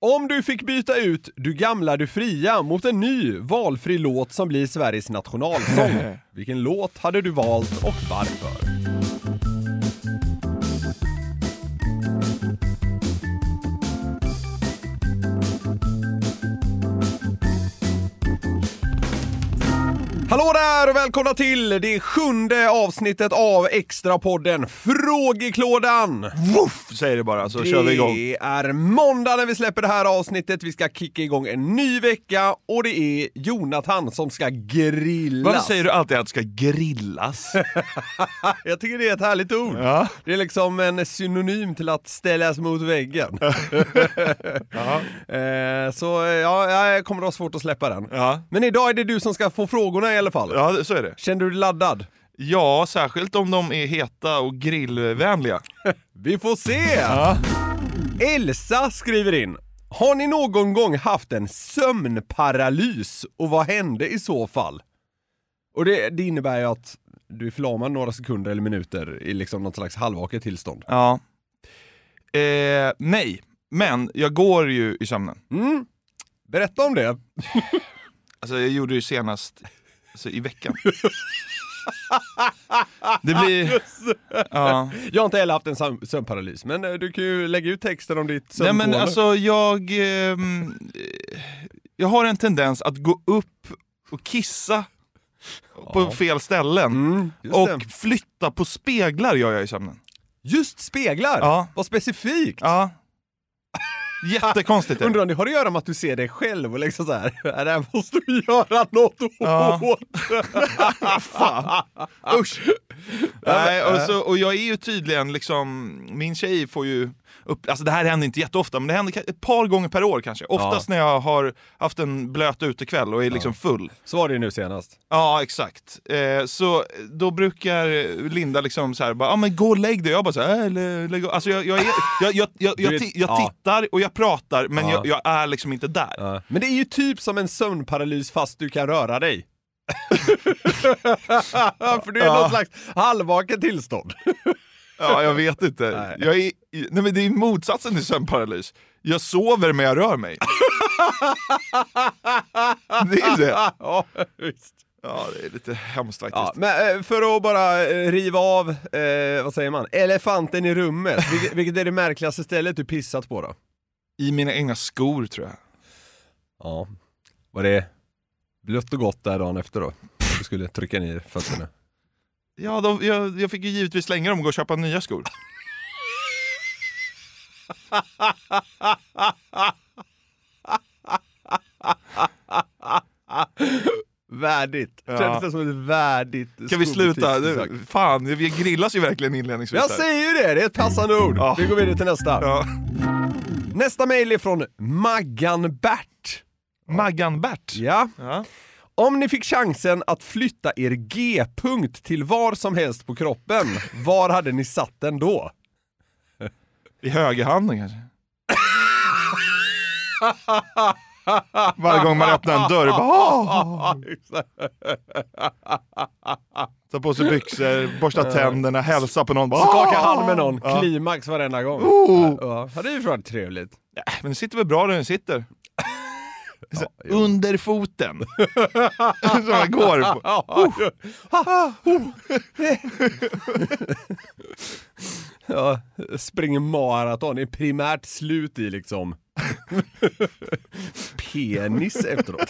Om du fick byta ut Du gamla, du fria mot en ny valfri låt som blir Sveriges nationalsång, vilken låt hade du valt och varför? Hallå där och välkomna till det sjunde avsnittet av Extrapodden Frågeklådan! Woof, säger det bara så kör vi igång. Det är måndag när vi släpper det här avsnittet. Vi ska kicka igång en ny vecka och det är Jonathan som ska grillas. Varför säger du alltid att det ska grillas? Jag tycker det är ett härligt ord. Ja. Det är liksom en synonym till att ställas mot väggen. Eh, Så ja, jag kommer att ha svårt att släppa den. Ja. Men idag är det du som ska få frågorna i alla fall. ja, så är det. Känner du dig laddad? Ja, särskilt om de är heta och grillvänliga. Vi får se! Elsa skriver in. Har ni någon gång haft en sömnparalys och vad hände i så fall? Och det, det innebär ju att du är förlamad några sekunder eller minuter i liksom något slags halvvaket tillstånd. Ja. Eh, nej, men jag går ju i sömnen. Mm. Berätta om det. Alltså jag gjorde det ju senast alltså, i veckan. Det blir... Ja. Jag har inte heller haft en sömn- sömnparalys, men eh, du kan ju lägga ut texten om ditt Nej sömnmål. men alltså jag... ehm, eh, jag har en tendens att gå upp och kissa på fel ställen. Mm, just och det. flytta på speglar gör jag i sömnen. Just speglar! Ja. Vad specifikt! Ja. Jättekonstigt. Undrar om det har att göra med att du ser dig själv och liksom så här, "Ja, det här måste vi göra något Ja. åt. Fan. Usch! Nej, och, så, och jag är ju tydligen liksom, min tjej får ju upp, alltså det här händer inte jätteofta, men det händer ett par gånger per år kanske. Oftast när jag har haft en blöt utekväll och är liksom full. Så var det ju nu senast. Ja, exakt. Eh, så då brukar Linda liksom så här, bara, ah, men gå och lägg dig. Jag bara så här, äh, lä- lägg av." Alltså jag, jag, är, jag, jag, jag, jag, jag ja. tittar och jag pratar, men Ja. jag, jag är liksom inte där. Men det är ju typ som en sömnparalys fast du kan röra dig. För du är Ja. någon slags halvvaket tillstånd. Ja, jag vet inte. Nej. Jag är, nej men det är motsatsen till sömnparalys. Jag sover men jag rör mig. det är det. ja, visst. Ja, det är lite hemskt faktiskt. Ja, men eh, för att bara eh, riva av, eh, vad säger man, elefanten i rummet. Vilket, vilket är det märkligaste stället du pissat på då? I mina egna skor tror jag. Ja. Var det blött och gott där dagen efter då? Du skulle trycka ner fötterna. Ja, då, jag, jag fick ju givetvis slänga dem och gå och köpa nya skor. Värdigt. Ja. Kändes det som ett värdigt Kan vi sluta? Nu- Fan, vi grillas ju verkligen inledningsvis. Jag här. säger ju det, det är ett passande ord. Ja. Vi går vidare till nästa. Ja. Nästa mejl är från Maggan Bert. Maggan Bert. Ja. Ja. Om ni fick chansen att flytta er G-punkt till var som helst på kroppen, var hade ni satt den då? I högerhanden kanske? Varje gång man öppnar en dörr, bara, ta på sig byxor, borsta tänderna, hälsa på någon. Bara, Skaka hand med någon, klimax varenda gång. Oh. Ja, hade ju varit trevligt. Ja, men det sitter väl bra där den sitter. Jo. under foten. Som jag går på. Ja, springer maraton är primärt slut i liksom Penis efteråt.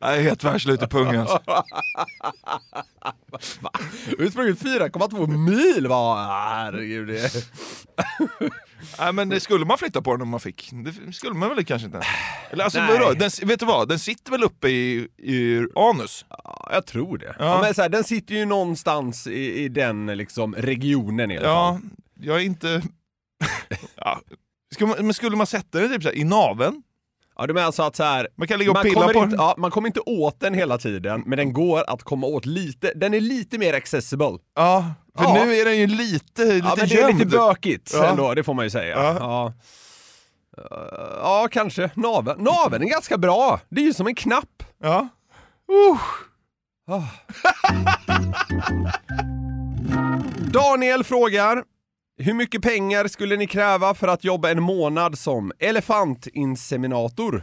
Jag är helt världsslut i pungen alltså. Du har sprungit 4,2 mil! Va? Herregud. Nej men det skulle man flytta på den om man fick? Det skulle man väl kanske inte? Eller alltså Nej. vadå? Den, vet du vad? Den sitter väl uppe i, i anus? Ja, jag tror det. Ja. Ja. men så här, den sitter ju någonstans i, i den liksom, regionen i alla Ja, fall. jag är inte... ja. Ska man, men skulle man sätta den typ så här, i naveln? Ja, du menar alltså att så här, Man kan ligga och pilla kommer på inte, ja, man kommer inte åt den hela tiden, men den går att komma åt lite. Den är lite mer accessible. Ja, för Ja. nu är den ju lite, lite Ja, men det är lite bökigt Ja. ändå, det får man ju säga. Ja. Ja. Ja. kanske. Naveln. Naveln är ganska bra. Det är ju som en knapp. Ja. Ah. Daniel frågar, hur mycket pengar skulle ni kräva för att jobba en månad som elefantinseminator?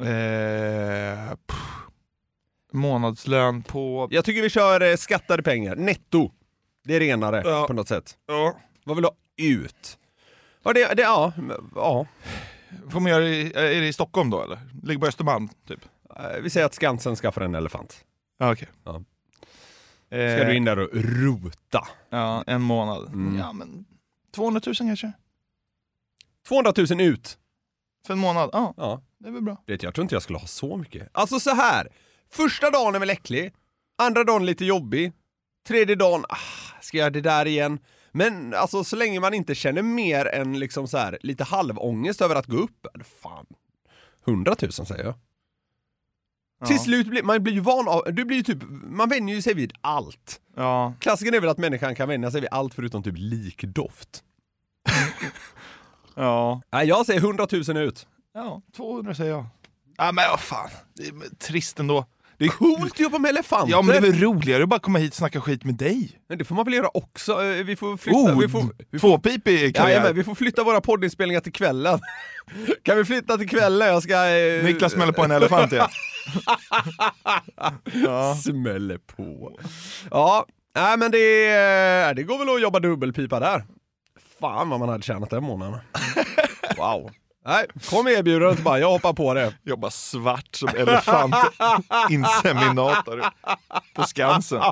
Eh, pff. månadslön på... Jag tycker vi kör eh, skattade pengar, netto. Det är renare Ja. på något sätt. Ja. Vad vill du ha ut? Ja, det, det, ja, ja. Får man göra det, i- är det i Stockholm då eller? Ligger på Östermalm typ? Eh, Vi säger att Skansen skaffar en elefant. Ja, okej. Ja. Eh, Ska du in där och rota? Ja, en månad. Mm. Ja men 200 000 kanske? 200 000 ut. För en månad? Ja, Ja, det är väl bra. vet jag tror inte jag skulle ha så mycket. Alltså så här. Första dagen är väl äcklig, andra dagen lite jobbig, tredje dagen, ah, ska jag göra det där igen? Men alltså så länge man inte känner mer än liksom så här lite halvångest över att gå upp, fan. 100 000 säger jag. Ja. Till slut blir man blir ju van av, du blir ju typ, man vänjer ju sig vid allt. Ja. Klassiken är väl att människan kan vänja sig vid allt förutom typ likdoft. Ja. Nej, jag säger 100 000 ut. Ja, 200 säger jag. Ja men vad fan, det är trist ändå. Det är Coolt att jobba med elefanter! Ja men det är väl roligare att bara komma hit och snacka skit med dig. Men det får man väl göra också. Eh, Vi får flytta, Oh, vi får, vi får, tvåpipig karriär. Jajamän, vi får flytta våra poddinspelningar till kvällen. kan vi flytta till kvällen? Jag ska... Eh, Niklas smäller på en elefant igen. Smäller på. Ja, nej men det, det går väl att jobba dubbelpipa där. Fan vad man hade tjänat den månaden. Wow. Nej, kom med erbjudandet bara, jag hoppar på det. Jobbar svart som elefantinseminator på Skansen.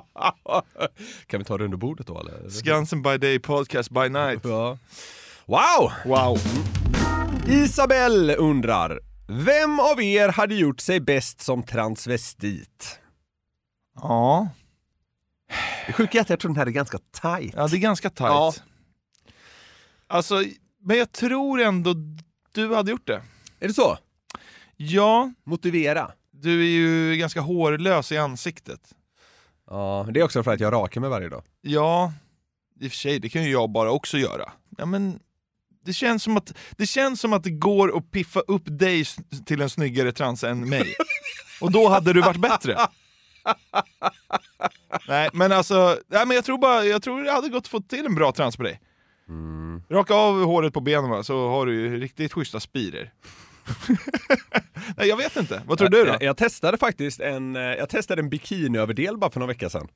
Kan vi ta det under bordet då eller? Skansen by day, podcast by night. Ja. Wow! Wow. Isabelle undrar, vem av er hade gjort sig bäst som transvestit? Ja, Det sjuka är att jag tror den här är ganska tight. ja det är ganska tight. Ja. Alltså, men jag tror ändå du hade gjort det. Är det så? Ja, Motivera. du är ju ganska hårlös i ansiktet. Ja, det är också för att jag rakar mig varje dag. Ja, i och för sig, det kan ju jag bara också göra. Ja, men det känns som att det, känns som att det går att piffa upp dig till en snyggare trans än mig. Och då hade du varit bättre. Nej, men alltså, nej, men jag tror bara, jag tror det hade gått att få till en bra trans på dig. Raka av håret på benen va, så har du ju riktigt schyssta spirer. nej, jag vet inte. Vad tror du då? Jag, jag testade faktiskt en, eh, jag testade en bikiniöverdel bara för några veckor sedan.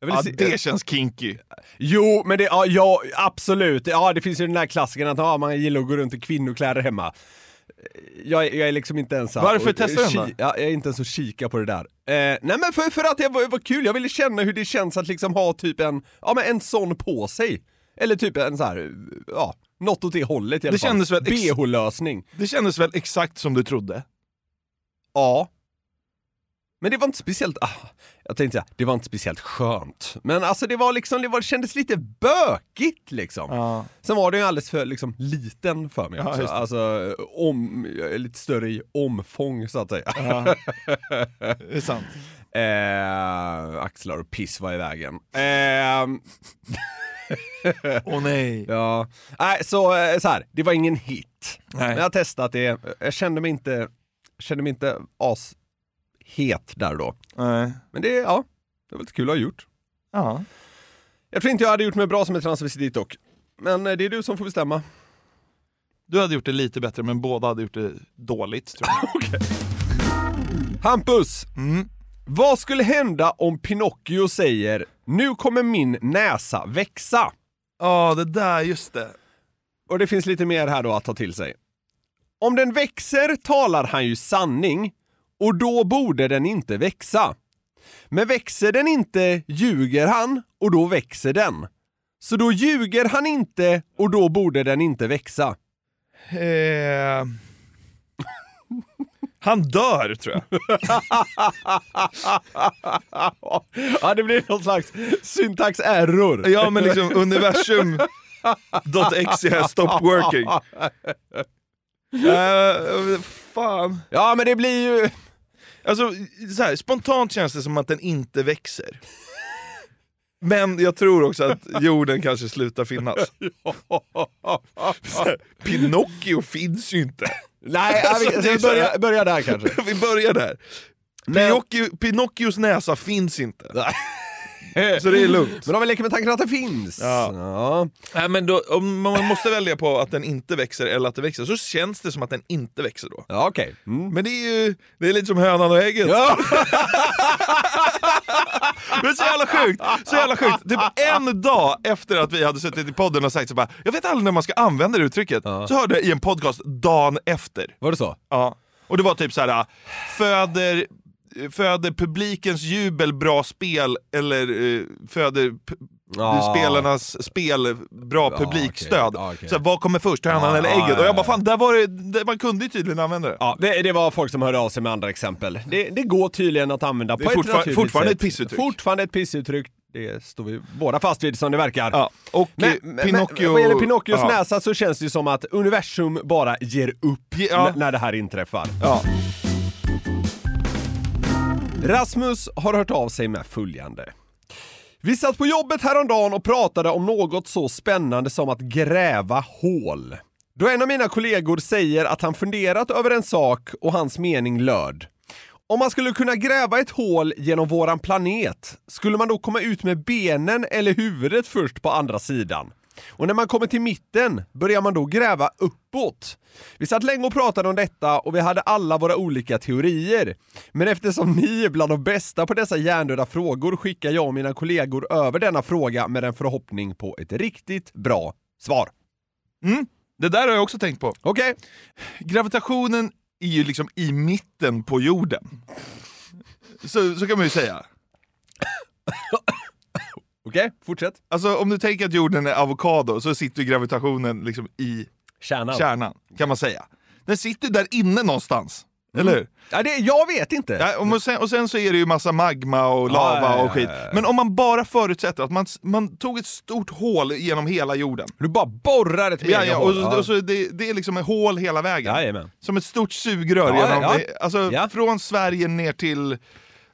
Jag Ja, se- det känns kinky. Jo, men det, ja, ja, absolut. Ja, det finns ju den där klassikern att ja, man gillar att gå runt i kvinnokläder hemma. Jag, är- jag är liksom inte ens... Varför och- testar du den jag är inte ens att kika på det där. Eh, nej men för, för att det var, var kul, jag ville känna hur det känns att liksom ha typ en, ja men en sån på sig. Eller typ en så här, ja, något åt det hållet i alla Det fall. kändes väl ex- BH-lösning. Det kändes väl exakt som du trodde? Ja. Men det var inte speciellt, ah, jag tänkte säga, det var inte speciellt skönt. Men alltså det var liksom, det, var, det kändes lite bökigt liksom. Ja. Sen var den ju alldeles för liksom, liten för mig också. Alltså, om, är lite större i omfång så att säga. Ja. Det är sant. Eh, axlar och piss var i vägen. Eh, Åh nej. ja. Nej, så, eh, så här, det var ingen hit. Men nej. jag har testat det, jag kände mig inte, kände mig inte as het där då. nej. Men det, ja, det var lite kul att ha gjort. Ja. Jag tror inte jag hade gjort mig bra som ett transvestit dock. Men eh, det är du som får bestämma. Du hade gjort det lite bättre, men båda hade gjort det dåligt tror jag. Hampus! Mm. Vad skulle hända om Pinocchio säger “Nu kommer min näsa växa”? Ja, det där, just det. Och det finns lite mer här då att ta till sig. Om den växer talar han ju sanning och då borde den inte växa. Men växer den inte ljuger han och då växer den. Så då ljuger han inte och då borde den inte växa. Eh... Han dör tror jag. ja, det blir någon slags syntax error. Ja men liksom universum .exe has stopped working. Uh, fan. Ja, men det blir ju... Alltså, så här, spontant känns det som att den inte växer. Men jag tror också att jorden kanske slutar finnas. Pinocchio finns ju inte. Nej, vi, Alltså, är vi börjar, börjar där kanske. Vi börjar där. Pinocchio, Pinocchios näsa finns inte. Så det är lugnt. Men om vi leker med tanken att det finns. Ja. Ja. Nej, men då, om man måste välja på att den inte växer eller att det växer, så känns det som att den inte växer då. Ja, okej. Mm. Men det är ju det är lite som hönan och ägget. Ja. Men så jävla sjukt! Så jävla sjukt. Typ en dag efter att vi hade suttit i podden och sagt så bara, jag vet aldrig när man ska använda det uttrycket. Så hörde jag i en podcast dagen efter. Var det så? Ja. Och det var typ så här: föder, föder publikens jubel bra spel eller eh, föder Ja. spelarnas spel bra Ja, publikstöd? okej. Ja, okej. Så vad kommer först, hönan Ja, eller ja, ägget? Och jag bara fan, där var det, det, man kunde ju tydligen använda det. Ja, det, det var folk som hörde av sig med andra exempel. Det, det går tydligen att använda Det är på ett fortfar- fortfarande sätt. ett pissuttryck. Fortfarande ett pissuttryck. Det står vi båda fast vid som det verkar. Ja, och Men, eh, Pinocchio... men vad gäller Pinocchios ja. näsa så känns det ju som att universum bara ger upp Ja. när det här inträffar. Ja. Rasmus har hört av sig med följande. Vi satt på jobbet häromdagen och pratade om något så spännande som att gräva hål. Då en av mina kollegor säger att han funderat över en sak och hans mening löd. Om man skulle kunna gräva ett hål genom våran planet, skulle man då komma ut med benen eller huvudet först på andra sidan? Och när man kommer till mitten, börjar man då gräva uppåt? Vi satt länge och pratade om detta och vi hade alla våra olika teorier. Men eftersom ni är bland de bästa på dessa hjärndöda frågor skickar jag och mina kollegor över denna fråga med en förhoppning på ett riktigt bra svar. Mm, det där har jag också tänkt på. Okej? Gravitationen är ju liksom i mitten på jorden. Så, så kan man ju säga. Okej, fortsätt. Alltså om du tänker att jorden är avokado så sitter gravitationen liksom i Kärnan. kärnan, kan man säga. Den sitter där inne någonstans. Eller hur? Ja, det, jag vet inte. Ja, och, sen, och sen så är det ju massa magma och lava ja, och skit. Men om man bara förutsätter att man, man tog ett stort hål genom hela jorden. Du bara borrar ett Ja, ja, och, megahål. och så det, det är liksom ett hål hela vägen. Jajamän. Som ett stort sugrör genom. Alltså, från Sverige ner till,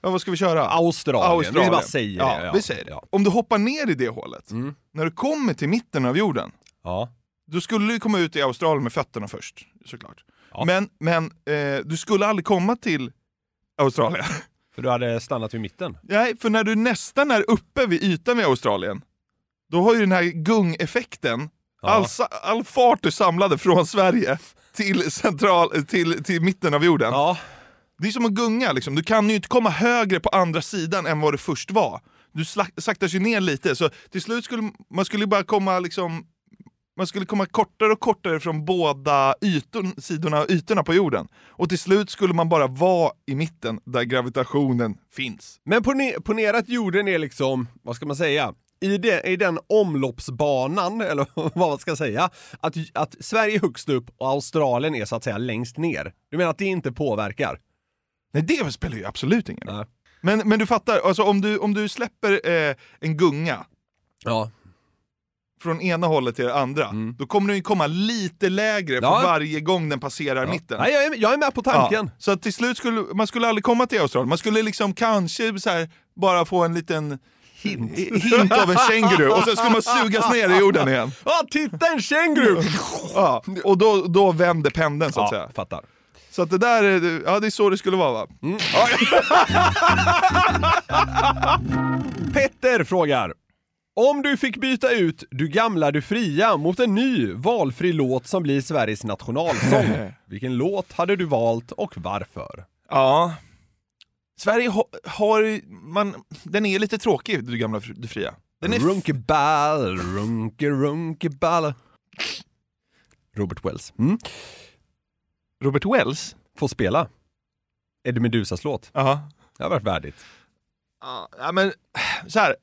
ja, vad ska vi köra? Australien. Vi bara säger ja, det. Ja. Vi säger det. Om du hoppar ner i det hålet, Mm. när du kommer till mitten av jorden, Ja. då skulle du komma ut i Australien med fötterna först, såklart. Ja. Men, men eh, du skulle aldrig komma till Australien. För du hade stannat vid mitten. Nej, för när du nästan är uppe vid ytan vid Australien, då har ju den här gungeffekten, Ja. all, all fart du samlade från Sverige till, central, till, till mitten av jorden. Ja. Det är som att gunga, liksom. du kan ju inte komma högre på andra sidan än vad du först var. Du saktas ju ner lite, så till slut skulle man skulle bara komma liksom man skulle komma kortare och kortare från båda ytor, sidorna och ytorna på jorden. Och till slut skulle man bara vara i mitten där gravitationen finns. Men ponera att jorden är liksom, vad ska man säga, i, de, i den omloppsbanan, eller vad man ska säga, att, att Sverige är högst upp och Australien är så att säga längst ner. Du menar att det inte påverkar? Nej, det spelar ju absolut ingen roll. Men, men du fattar, alltså, om, du, om du släpper eh, en gunga Ja. från ena hållet till det andra, då kommer den ju komma lite lägre Mm. Ja. för varje gång den passerar mitten. Nej, jag, är, jag är med på tanken. Ja, så att till slut skulle man skulle aldrig komma till Australien, man skulle liksom kanske så här, bara få en liten hint, hint av en känguru och sen skulle man sugas ner i jorden igen. Ja, titta en känguru! Ja, och då, då vänder pendeln så att säga. fattar. Så att det där, är- ja det är så det skulle vara va? Petter frågar. Om du fick byta ut Du gamla du fria mot en ny valfri låt som blir Sveriges nationalsång, vilken låt hade du valt och varför? Ja. Sverige ha, har, man, den är lite tråkig, du gamla du fria. Den är Runkeball, runke runkeball. Robert Wells. Mm. Robert Wells? Får spela Eddie Medusas låt. Ja. Det har varit värdigt. Ja, men så här.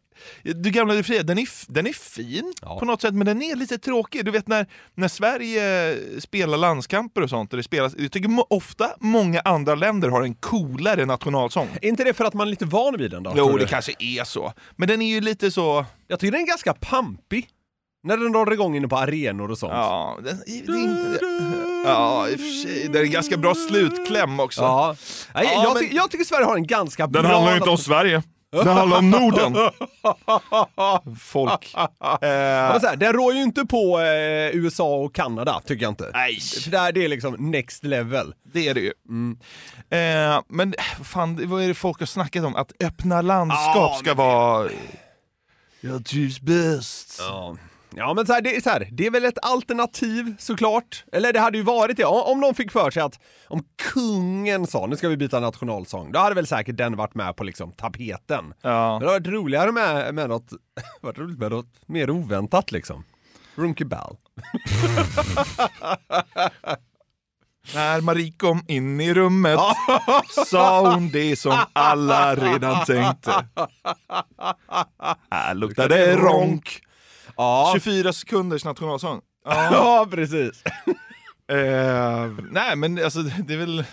Du gamla du fria, den är, den är fin Ja. på något sätt, men den är lite tråkig. Du vet när, när Sverige spelar landskamper och sånt, och det spelas, jag tycker ofta många andra länder har en coolare nationalsång. Är inte det för att man är lite van vid den då? Jo, det kanske är så. Men den är ju lite så... Jag tycker den är ganska pampig. När den drar igång inne på arenor och sånt. Ja, den, det är inte- ja i och för sig. Det är en ganska bra slutkläm också. Ja. Nej, Ja, jag, men- ty- jag tycker Sverige har en ganska bra... Den handlar inte om Sverige. Den handlar om Norden. Folk. Eh, men så här, den rår ju inte på eh, USA och Kanada, tycker jag inte. nej, För där, det är liksom next level. det är det ju. Eh, men eh, vad fan, vad är det folk har snackat om? Att öppna landskap Ja, ska vara... Jag trivs bäst. Ja. Ja men så här, det, är så här, det är väl ett alternativ såklart. Eller det hade ju varit det. Om, om någon fick för sig att om kungen sa nu ska vi byta nationalsång, då hade väl säkert den varit med på liksom tapeten. Ja. Men det hade varit roligare med, med något, varit roligt med något mer oväntat liksom. Runky Ball. När Marie kom in i rummet sa hon det som alla redan tänkte. Här luktar det ronk. Ja, 24 sekunders nationalsång. Ja. ja precis. Eh, nej men alltså det är väl...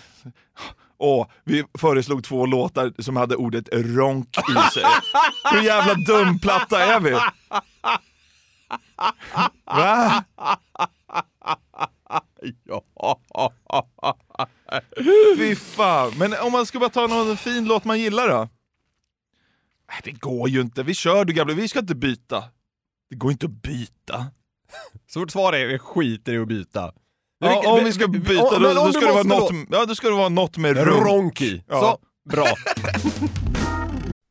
Åh, vi föreslog två låtar som hade ordet ronk i sig. Hur jävla dumplatta är vi? Va? Ja. Fy fan. Men om man ska bara ta någon fin låt man gillar då? Det går ju inte. Vi kör du gamla, vi ska inte byta. Det går inte att byta. Så vårt svar är vi skiter i att byta. Ja, om vi ska byta Om- då, ska det vara något, ja, då ska det vara något med ronk. Ronk i. Ja. Bra.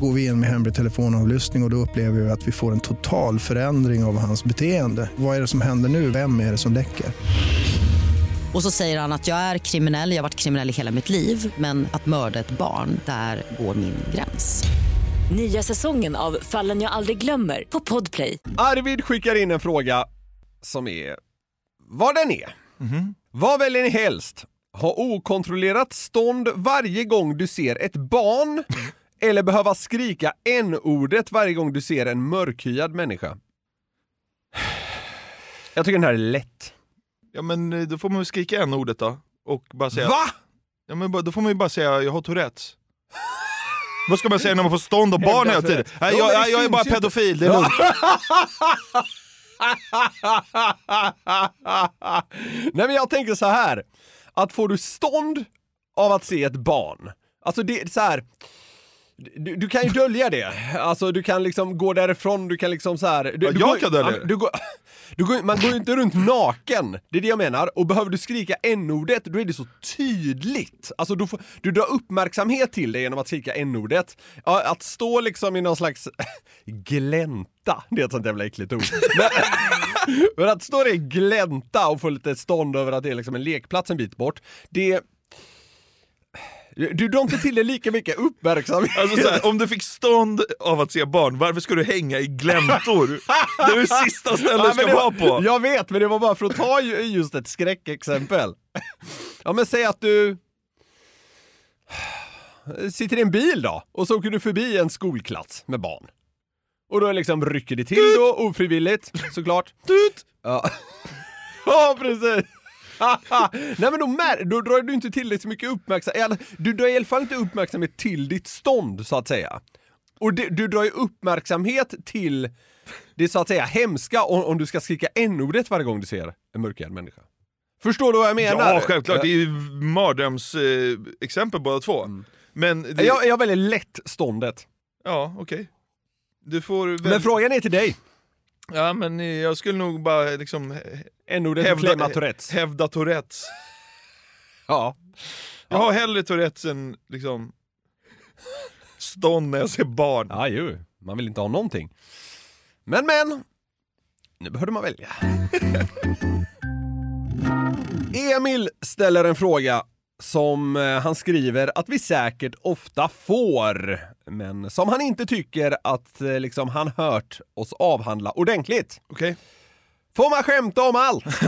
Går vi in med hemlig telefonavlyssning och, och då upplever vi att vi får en total förändring av hans beteende. Vad är det som händer nu? Vem är det som läcker? Och så säger han att jag är kriminell, jag har varit kriminell i hela mitt liv men att mörda ett barn, där går min gräns. Nya säsongen av Fallen jag aldrig glömmer på Podplay. Arvid skickar in en fråga som är vad den är. Vad väljer ni helst? Ha okontrollerat stånd varje gång du ser ett barn eller behöva skrika n-ordet varje gång du ser en mörkhyad människa? Jag tycker den här är lätt. Ja men eh, då får man väl skrika en ordet då. Och bara säga... Va? Ja men då får man ju bara säga jag har Tourettes. Vad ska man säga när man får stånd och barn hela tiden? Nej, Ja, jag, jag, jag är bara ju pedofil, det är lugnt. Nej men jag tänker så här. Att får du stånd av att se ett barn, alltså det är så här. Du, du kan ju dölja det. Alltså du kan liksom gå därifrån, du kan liksom så här. Du, Ja, du jag går, kan dölja ja, det. Du går, går, man går ju inte runt naken, det är det jag menar. Och behöver du skrika n-ordet, då är det så tydligt. Alltså du, får, du drar uppmärksamhet till det genom att skrika n-ordet. Ja, att stå liksom i någon slags glänta, det är ett sånt jävla äckligt ord. Men, Men att stå där i glänta och få lite stånd över att det är liksom en lekplats en bit bort, det... Du drar inte till det lika mycket uppmärksamhet. Alltså så här, om du fick stånd av att se barn, varför ska du hänga i gläntor? Det är det sista stället du ska det vara var- på. Jag vet, men det var bara för att ta ju- just ett skräckexempel. Ja men säg att du sitter i en bil då, och så åker du förbi en skolklass med barn. Och då liksom rycker det till då, ofrivilligt, såklart. Tut! Ja, ja precis. Nej men då, mär- då drar du inte till dig så mycket uppmärksamhet, du drar i alla fall inte uppmärksamhet till ditt stånd så att säga. Och det, du drar ju uppmärksamhet till det så att säga hemska om, om du ska skrika n-ordet varje gång du ser en mörkhyad människa. Förstår du vad jag menar? Ja, självklart. Det är ju mardrömsexempel eh, exempel båda två. Mm. Men, det, Jag, jag väljer lätt ståndet. ja, okej. Du får väl... Men frågan är till dig. Ja, men jag skulle nog bara liksom N-ordet Hävda- Tourettes. hävda Tourettes. Ja. Jag har hellre Tourettes än liksom stånd när jag ser barn. Ja, ju. Man vill inte ha någonting. Men, men. Nu behövde man välja. Emil ställer en fråga som eh, han skriver att vi säkert ofta får, men som han inte tycker att eh, liksom, han hört oss avhandla ordentligt. Okej. Får man skämta om allt?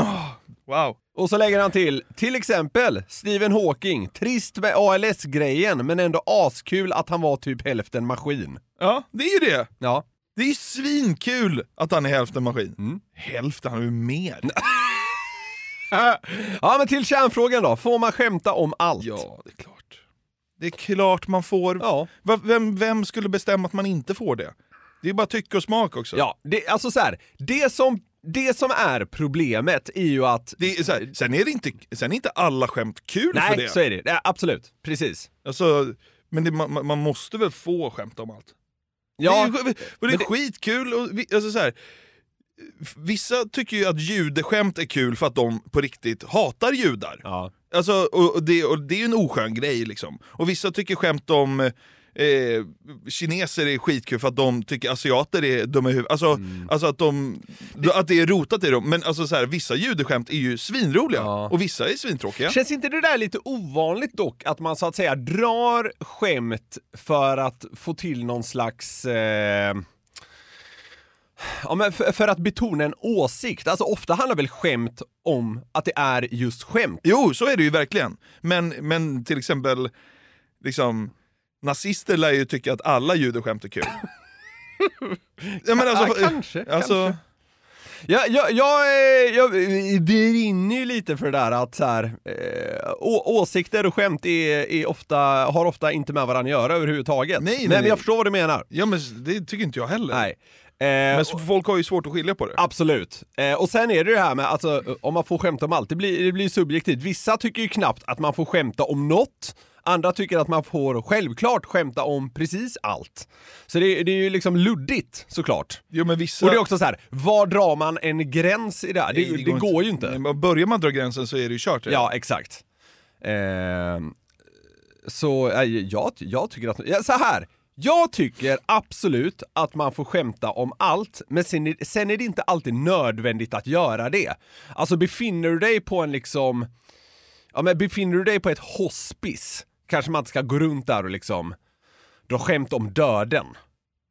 Wow. Och så lägger han till, till exempel Stephen Hawking, trist med ALS-grejen men ändå askul att han var typ hälften maskin. Ja, det är ju det. Ja. Det är ju svinkul att han är hälften maskin. Mm. Hälften, han är ju mer. Ja men till kärnfrågan då, får man skämta om allt? Ja, det är klart. Det är klart man får. Ja. Vem, vem skulle bestämma att man inte får det? Det är bara tycke och smak också. Ja, det, alltså så här, det som, det som är problemet är ju att... Är så här, sen, är det inte, sen är inte alla skämt kul för Nej, det. så är det. Ja, absolut. Precis. Alltså, men det, man, man måste väl få skämta om allt? Ja, det är, det är skitkul. Och, alltså så här, vissa tycker ju att judeskämt är kul för att de på riktigt hatar judar. ja. Alltså, och, det, och det är ju en oskön grej liksom. Och vissa tycker skämt om eh, kineser är skitkul för att de tycker asiater är dumma i huvudet. Alltså, Mm. alltså att, de, att det är rotat i dem. Men alltså så här, vissa judeskämt är ju svinroliga Ja. och vissa är svintråkiga. Känns inte det där lite ovanligt dock? Att man så att säga drar skämt för att få till någon slags... Eh... Ja, men för, för att betona en åsikt. Alltså ofta handlar väl skämt om att det är just skämt? Jo, så är det ju verkligen. Men, men till exempel, liksom, nazister lär ju tycka att alla judeskämt är kul. ja, men alltså, Ja, kanske, alltså, kanske. Jag, jag, jag, eh, jag brinner ju lite för det där att så här, eh, å, åsikter och skämt är, är ofta, har ofta inte med varandra att göra överhuvudtaget. Nej, nej, Men nej. jag förstår vad du menar. Ja men det tycker inte jag heller. Nej. Eh, Men så folk har ju svårt att skilja på det. Absolut. Eh, och sen är det det här med, alltså, om man får skämta om allt, det blir, det blir subjektivt. Vissa tycker ju knappt att man får skämta om något. Andra tycker att man får självklart skämta om precis allt. Så det, det är ju liksom luddigt såklart. Jo men vissa... Och det är också så här, var drar man en gräns i det här? Det, det, går, ju inte. Nej, börjar man dra gränsen så är det ju kört. Ja, exakt. Ehm, så eh, jag, jag tycker att, ja, så här. Jag tycker absolut att man får skämta om allt, men sen är, sen är det inte alltid nödvändigt att göra det. Alltså befinner du dig på en liksom, ja men befinner du dig på ett hospice, kanske man inte ska gå runt där och liksom dra skämt om döden.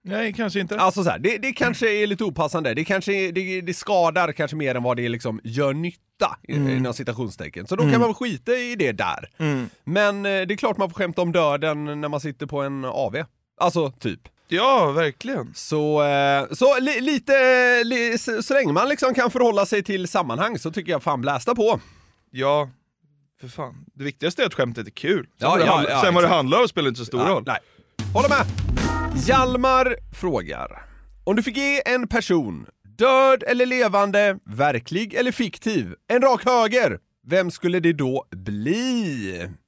Nej, kanske inte. Alltså så här, det, det kanske är lite opassande. Det kanske det, det skadar kanske mer än vad det liksom gör nytta i- inom citationstecken. Så då kan man skita i det där. Mm. Men eh, det är klart man får skämta om döden när man sitter på en AV. Alltså, typ. Ja, verkligen. Så, eh, så li, lite, li, så länge man liksom kan förhålla sig till sammanhang så tycker jag fan blästa på. Ja, för fan. Det viktigaste är att skämtet är kul. Sen, Ja, vad, det ja, handlar, ja, sen vad det handlar om spelar inte så stor roll. Nej. Håller med! Hjalmar frågar. Om du fick ge en person, död eller levande, verklig eller fiktiv, en rak höger, vem skulle det då bli?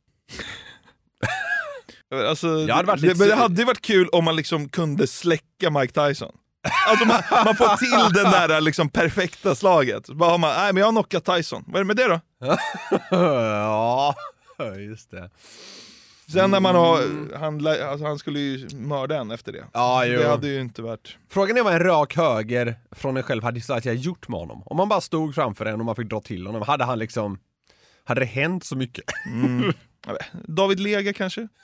Alltså, Jag hade varit det, men det hade varit kul om man liksom kunde släcka Mike Tyson. Alltså man, man får till det där liksom perfekta slaget. Bara har man, nej men jag har knockat Tyson. Vad är det med det då? ja, just det. Sen när man har, han, lä- alltså, han skulle ju mörda en efter det. Ja, jo. Det hade ju inte varit... Frågan är vad en rak höger från en själv hade jag gjort med honom. Om man bara stod framför en och man fick dra till honom, hade han liksom... Hade det hänt så mycket? Mm. David Lega kanske?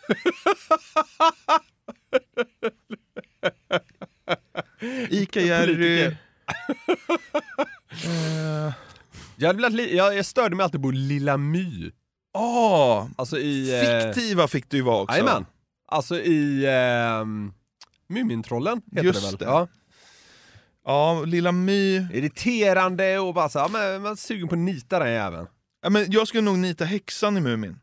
Ica-Jerry. Politiker. Eh, Jag, hade velat jag, jag störde mig alltid på Lilla My. Ah, Alltså i... eh, fiktiva fick du ju vara också. Jajamän. Alltså i... ehm, Mumintrollen heter Just det väl? det. Ja. Ja, Lilla My. Irriterande och bara så, ja, men man är sugen på att nita den jäveln. Ja, men jag skulle nog nita häxan i Mumin.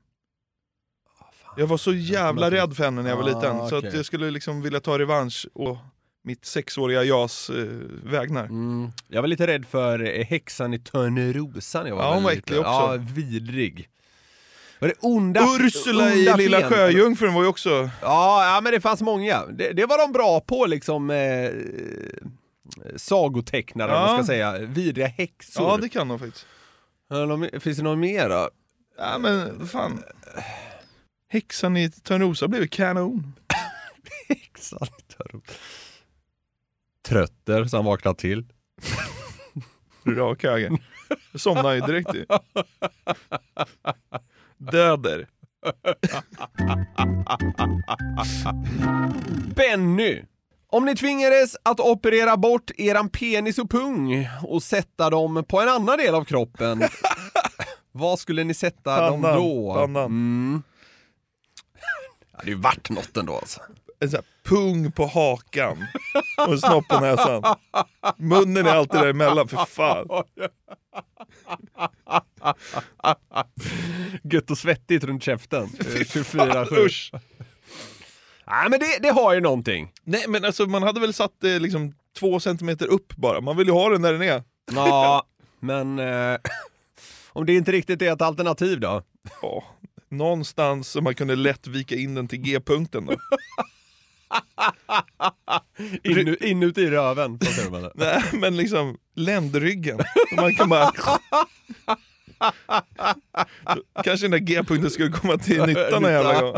Jag var så jävla rädd för henne när jag var Ah, liten, så okej. att jag skulle liksom vilja ta revansch och mitt sexåriga jas eh, vägnar. Mm. Jag var lite rädd för eh, häxan i Törnerosa när jag var Ja, hon var äcklig också. Ja, vidrig. Var det onda... Ursula i onda Lilla fen- Sjöjungfrun var ju också... Ja, ja, men det fanns många. Det, det var de bra på liksom... Eh, sagotecknare, Ja. man ska säga. Vidriga häxor. Ja, det kan de faktiskt. Finns det någon mer då? Ja, men fan. Häxan i Törnrosa blev kanon. Häxan i Törnerosa. Trötter så han vaknar till. Rak höger. Jag somnade ju direkt ju. Döder. Benny! Om ni tvingades att operera bort eran penis och pung och sätta dem på en annan del av kroppen, vad skulle ni sätta dem Pannan, då? pannan. Mm. Det hade ju varit något ändå alltså. Pung på hakan och en snopp på näsan. Munnen är alltid däremellan, för fan. Gött och svettigt runt käften. Eh, 24-7. Usch. Nej men det, det har ju någonting. Nej men alltså man hade väl satt det liksom två centimeter upp bara. Man vill ju ha den där den är. Ja, men eh, om det inte riktigt är ett alternativ då? Ja, någonstans så man kunde lätt vika in den till G-punkten då. In, inuti röven. Nej men liksom ländryggen. Man kan bara... Kanske den där G-punkten skulle komma till nytta någon jävla gång.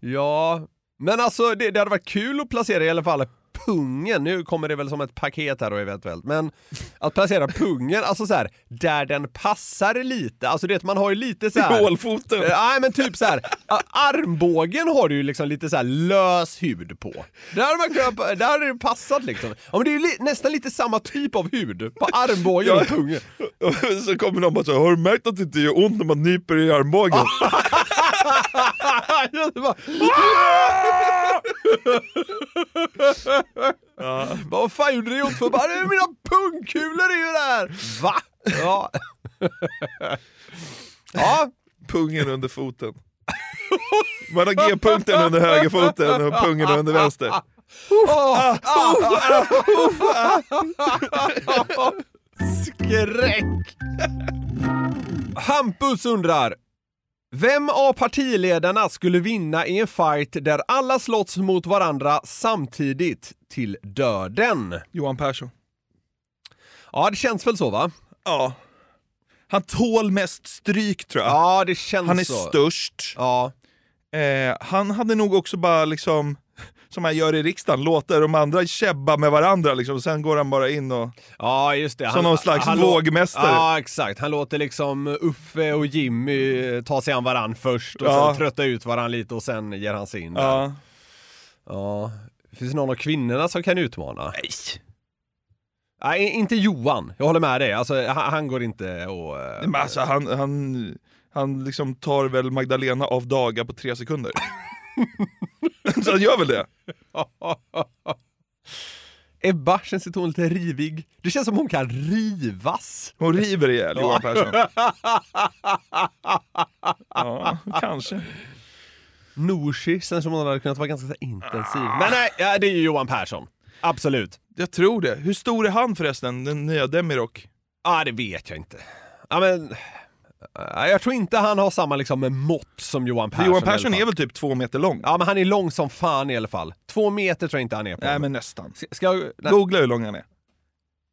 Ja, men alltså det, det hade varit kul att placera i alla fall pungen, nu kommer det väl som ett paket här då eventuellt, men att placera pungen, alltså så här, där den passar lite, alltså det man har ju lite så här. Hålfoten. Eh, Nej men typ så här. armbågen har du ju liksom lite så här lös hud på. Där hade, man kunnat, där hade det passat liksom. Ja, men det är ju li, nästan lite samma typ av hud på armbågen och pungen. Så kommer någon bara så här, har du märkt att det inte gör ont när man nyper i armbågen? Ja, Vad fan gjorde det ont för? Bara, "Det är mina pungkulor är ju där! Va? Ja. ja. Pungen under foten. Man har G-punkten under högerfoten och pungen under vänster. Åh, ah, Skräck! Hampus undrar, vem av partiledarna skulle vinna i en fight där alla slåss mot varandra samtidigt till döden? Johan Persson. Ja, det känns väl så va? Ja. Han tål mest stryk tror jag. Ja, det känns Han är så. störst. Ja. Eh, han hade nog också bara liksom, som han gör i riksdagen, låta de andra käbba med varandra liksom, och sen går han bara in och... Ja, just det. Som någon slags lå- vågmästare. Ja, exakt. Han låter liksom Uffe och Jimmy ta sig an varann först och Ja. sen trötta ut varann lite och sen ger han sig in där. Ja. Ja. Finns det någon av kvinnorna som kan utmana? Nej. Nej, inte Johan. Jag håller med dig. Alltså, han, han går inte och... eh, Men alltså han, han, han liksom tar väl Magdalena av dagar på tre sekunder. Så han gör väl det? Ebba känns hon lite rivig? Det känns som hon kan rivas. Hon river ihjäl Johan. Persson. Ja, kanske. Nooshi känns som hon hade kunnat vara ganska intensiv. Men nej, ja, det är ju Johan Persson. Absolut. Jag tror det. Hur stor är han förresten, den nya Demirok? Ja, det vet jag inte. Ja, men... ja, Jag tror inte han har samma liksom mått som Johan Persson. Johan Persson är väl typ två meter lång? Ja, men han är lång som fan i alla fall. Två meter tror jag inte han är på. Nej men nästan. Ska, ska jag... Googla hur lång han är.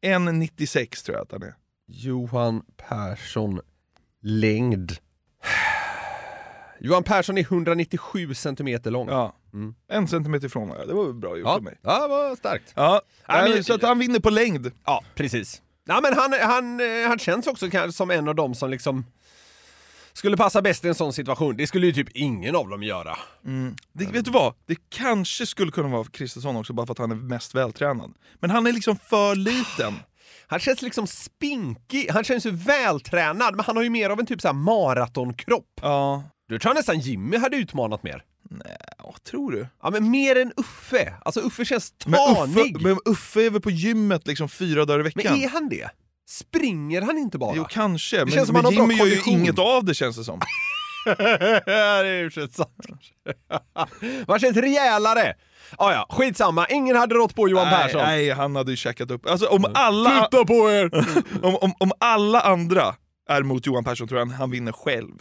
1,96 tror jag att han är. Johan Persson längd. Johan Persson är 197 centimeter lång. Ja. Mm. En centimeter ifrån. Det var bra gjort Ja, av mig. ja det var starkt. Ja, nej, men- så att han vinner på längd. Ja, precis. Ja, men han, han, han känns också kanske som en av dem som liksom skulle passa bäst i en sån situation. Det skulle ju typ ingen av dem göra. Det, vet du vad? Det kanske skulle kunna vara Kristersson också, bara för att han är mest vältränad. Men han är liksom för liten. Han känns liksom spinkig, han känns ju vältränad, men han har ju mer av en typ så här maratonkropp. Ja. Du tror nästan Jimmy hade utmanat mer. Ja, tror du? Ja, men mer än Uffe. Alltså Uffe känns Men tanig. Uffe, men Uffe är väl på gymmet liksom fyra dagar i Men veckan? är han det? Springer han inte bara? Jo, kanske. Men, känns som men han har bra Jimmy gör ju inget av det känns det som. det är ju sant. Man känns rejälare. Ah, ja, skitsamma. Ingen hade rått på Johan nej, Persson. nej, han hade ju käkat upp. Alltså om alla... Titta på er! om, om, om alla andra är mot Johan Persson tror jag han vinner själv.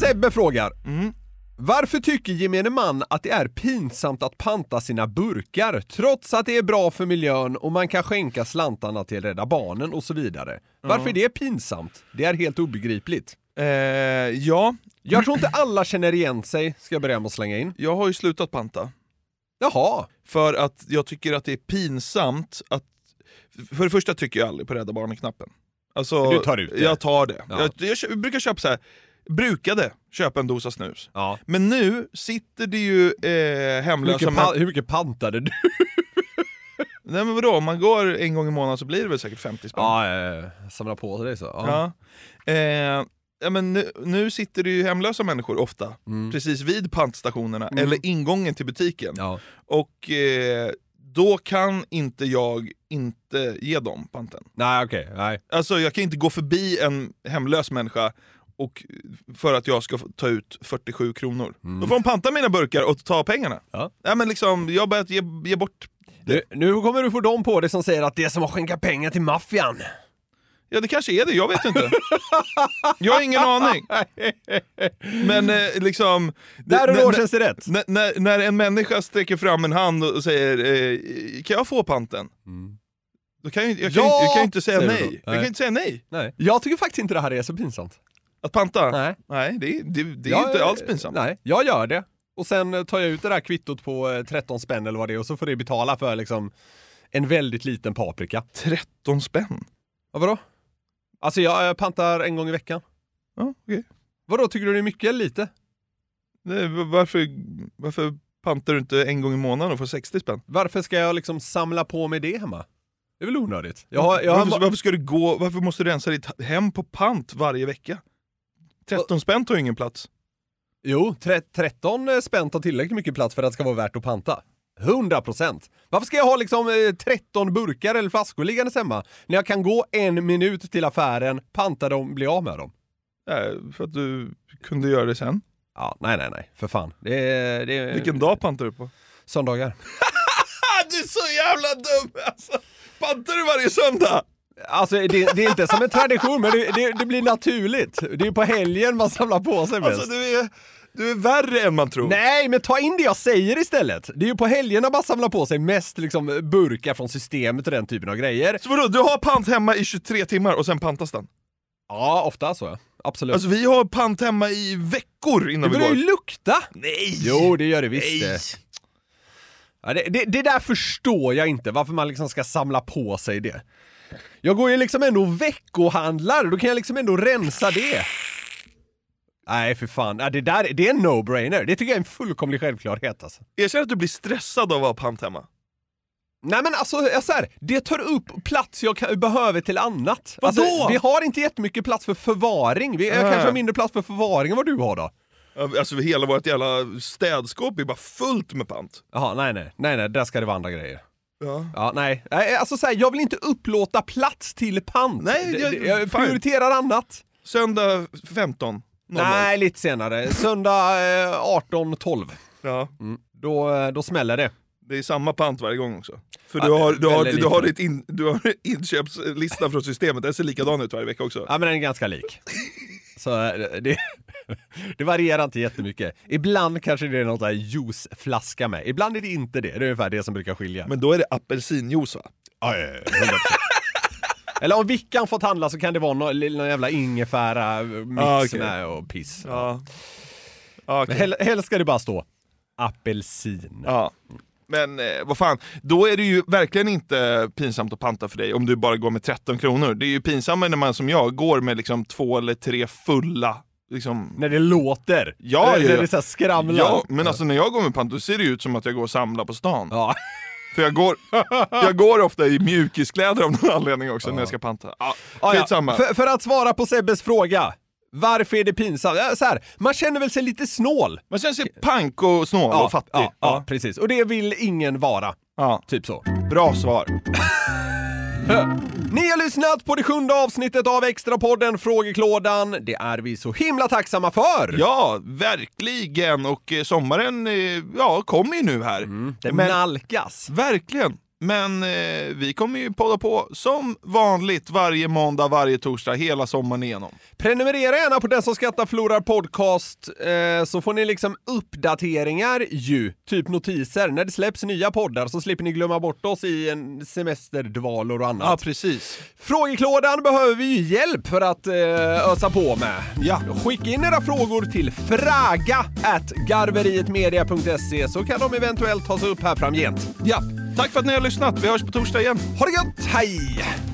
Sebbe frågar. Mm. Varför tycker gemene man att det är pinsamt att panta sina burkar trots att det är bra för miljön och man kan skänka slantarna till Rädda Barnen och så vidare? Varför är det pinsamt? Det är helt obegripligt. Eh, ja, Jag tror inte alla känner igen sig, ska jag börja med att slänga in. jag har ju slutat panta. Jaha. För att jag tycker att det är pinsamt att... För det första trycker jag aldrig på Rädda Barnen-knappen. Alltså, Du tar ut det. Jag tar det. Ja. Jag, jag, brukar köpa så här. Brukade köpa en dosa snus. Ja. Men nu sitter det ju eh, Hur hemlösa mycket, pa- hur mycket pantade du? Nej men vadå, om man går en gång i månaden så blir det väl säkert 50 spänn. Ja, eh, samla på det så. Ja. Ja. Eh, ja, men nu, nu sitter det ju hemlösa människor ofta, Mm. precis vid pantstationerna, Mm. eller ingången till butiken. Ja. Och eh, då kan inte jag inte ge dem panten. Nej okej, nej. Alltså jag kan inte gå förbi en hemlös människa och för att jag ska ta ut 47 kronor. Då får de panta mina burkar och ta pengarna. Ja. Ja, men liksom, jag har börjat ge, ge bort Du, nu kommer du få dem på det som säger att det är som att skänka pengar till maffian. Ja det kanske är det, jag vet inte. jag har ingen aning. Men eh, liksom... Där och när- då känns det rätt. När, när, en människa sträcker fram en hand och säger eh, kan jag få panten? Då kan jag, jag, kan, Mm. Ja, jag kan inte säga nej. då. Jag Nej. kan inte säga nej. Nej. Jag tycker faktiskt inte det här är så pinsamt. Att panta? Nej. Nej, det, är- det, det är Jag- inte alls pinsamt. Nej, jag gör det. Och sen eh, tar jag ut det där kvittot på eh, 13 spänn eller vad det är och så får det betala för liksom en väldigt liten paprika. 13 spänn? Ja, vadå? Alltså jag eh, pantar en gång i veckan. Ja, okej. Vadå, tycker du det är mycket eller lite? Det- Varför, varför pantar du inte en gång i månaden och får 60 spänn? Varför ska jag liksom samla på mig det hemma? Det är väl onödigt? Jag har, jag har, varför, varför ska du gå, varför måste du rensa ditt hem på pant varje vecka? 13 spänn tar ju ingen plats. Jo, tre- 13 spänn tar tillräckligt mycket plats för att det ska vara värt att panta. 100 procent. Varför ska jag ha liksom eh, 13 burkar eller flaskor liggandes hemma när jag kan gå en minut till affären, panta dem, bli av med dem? Nej, för att du kunde göra det sen. Ja, nej, nej, nej, för fan. Det det. Vilken dag pantar du på? Söndagar. du är så jävla dum alltså! Pantar du varje söndag? Alltså det, det är inte som en tradition, men det, det, det blir naturligt. Det är på helgen man samlar på sig mest. Alltså du är, du är värre än man tror. Nej, men ta in det jag säger istället. Det är ju på helgerna man samlar på sig mest liksom burkar från systemet och den typen av grejer. Så vadå, du har pant hemma i 23 timmar och sen pantas den? Ja, ofta så. Absolut. Alltså vi har pant hemma i veckor innan det vi börjar går. ju lukta! Nej! Jo, det gör det visst Nej. det. Ja, det, det. Det där förstår jag inte, varför man liksom ska samla på sig det. Jag går ju liksom ändå och veckohandlar, då kan jag liksom ändå rensa det. Nej, för fan. Det, där, det är en no-brainer. Det tycker jag är en fullkomlig självklarhet alltså. Erkänn att du blir stressad av att ha pant hemma. Nej men alltså, jag så här, det tar upp plats jag kan, behöver till annat. Vadå? Alltså, vi har inte jättemycket plats för förvaring. Vi, jag Äh. kanske har mindre plats för förvaring än vad du har då. Alltså hela vårt jävla städskåp är bara fullt med pant. Jaha, nej nej, nej nej, där ska det vara andra grejer. Ja. Ja, nej. nej alltså så här, jag vill inte upplåta plats till pant. Nej, jag- jag prioriterar annat. Söndag 15. 00. Nej, lite senare. Söndag eh, 18.12. Ja. Mm. Då, eh, då smäller det. Det är samma pant varje gång också. För Ja, du har, du har, du har, ditt in, du har inköpslista från systemet, den ser likadan ut varje vecka också. Ja, men den är ganska lik. Så eh, det, det varierar inte jättemycket. Ibland kanske det är någon sån här juiceflaska med. Ibland är det inte det. Det är ungefär det som brukar skilja. Men då är det apelsinjuice va? Ja, ja, ja, 100%. Eller om Vickan fått handla så kan det vara någon, någon jävla ingefära-mix Ah, okej. med och piss. Ja. Okej. Men hel, helst ska det bara stå apelsin. Ja. Men eh, vad fan, då är det ju verkligen inte pinsamt att panta för dig om du bara går med 13 kronor. Det är ju pinsammare när man som jag går med liksom två eller tre fulla liksom... När det låter. Ja, när, ja, när ja. det så skramlar. Ja, men alltså när jag går med pant då ser det ut som att jag går och samlar på stan. Ja. För jag går, jag går ofta i mjukiskläder av någon anledning också när jag ska panta. Ja, Ja, ja. För, för att svara på Sebbes fråga. Varför är det pinsamt? Ja, Så här, man känner väl sig lite snål. Man känner sig pank och snål Ja, och fattig. ja, ja, precis. Och det vill ingen vara. Ja. Typ så. Bra svar. Ni har lyssnat på det sjunde avsnittet av Extrapodden Frågeklådan. Det är vi så himla tacksamma för! Ja, verkligen. Och eh, sommaren, eh, ja, kommer ju nu här. Det Men- nalkas. Verkligen. Men eh, vi kommer ju podda på som vanligt varje måndag, varje torsdag, hela sommaren igenom. Prenumerera gärna på Den som skrattar förlorar podcast eh, så får ni liksom uppdateringar ju, typ notiser. När det släpps nya poddar så slipper ni glömma bort oss i en semesterdvalor och annat. Ja, precis. Frågeklådan behöver vi ju hjälp för att eh, ösa på med. Ja. Skicka in era frågor till fraga at garverietmedia.se så kan de eventuellt tas upp här framgent. Ja, tack för att ni har lyssnat. Vi hörs på torsdag igen. Ha det gött, hej!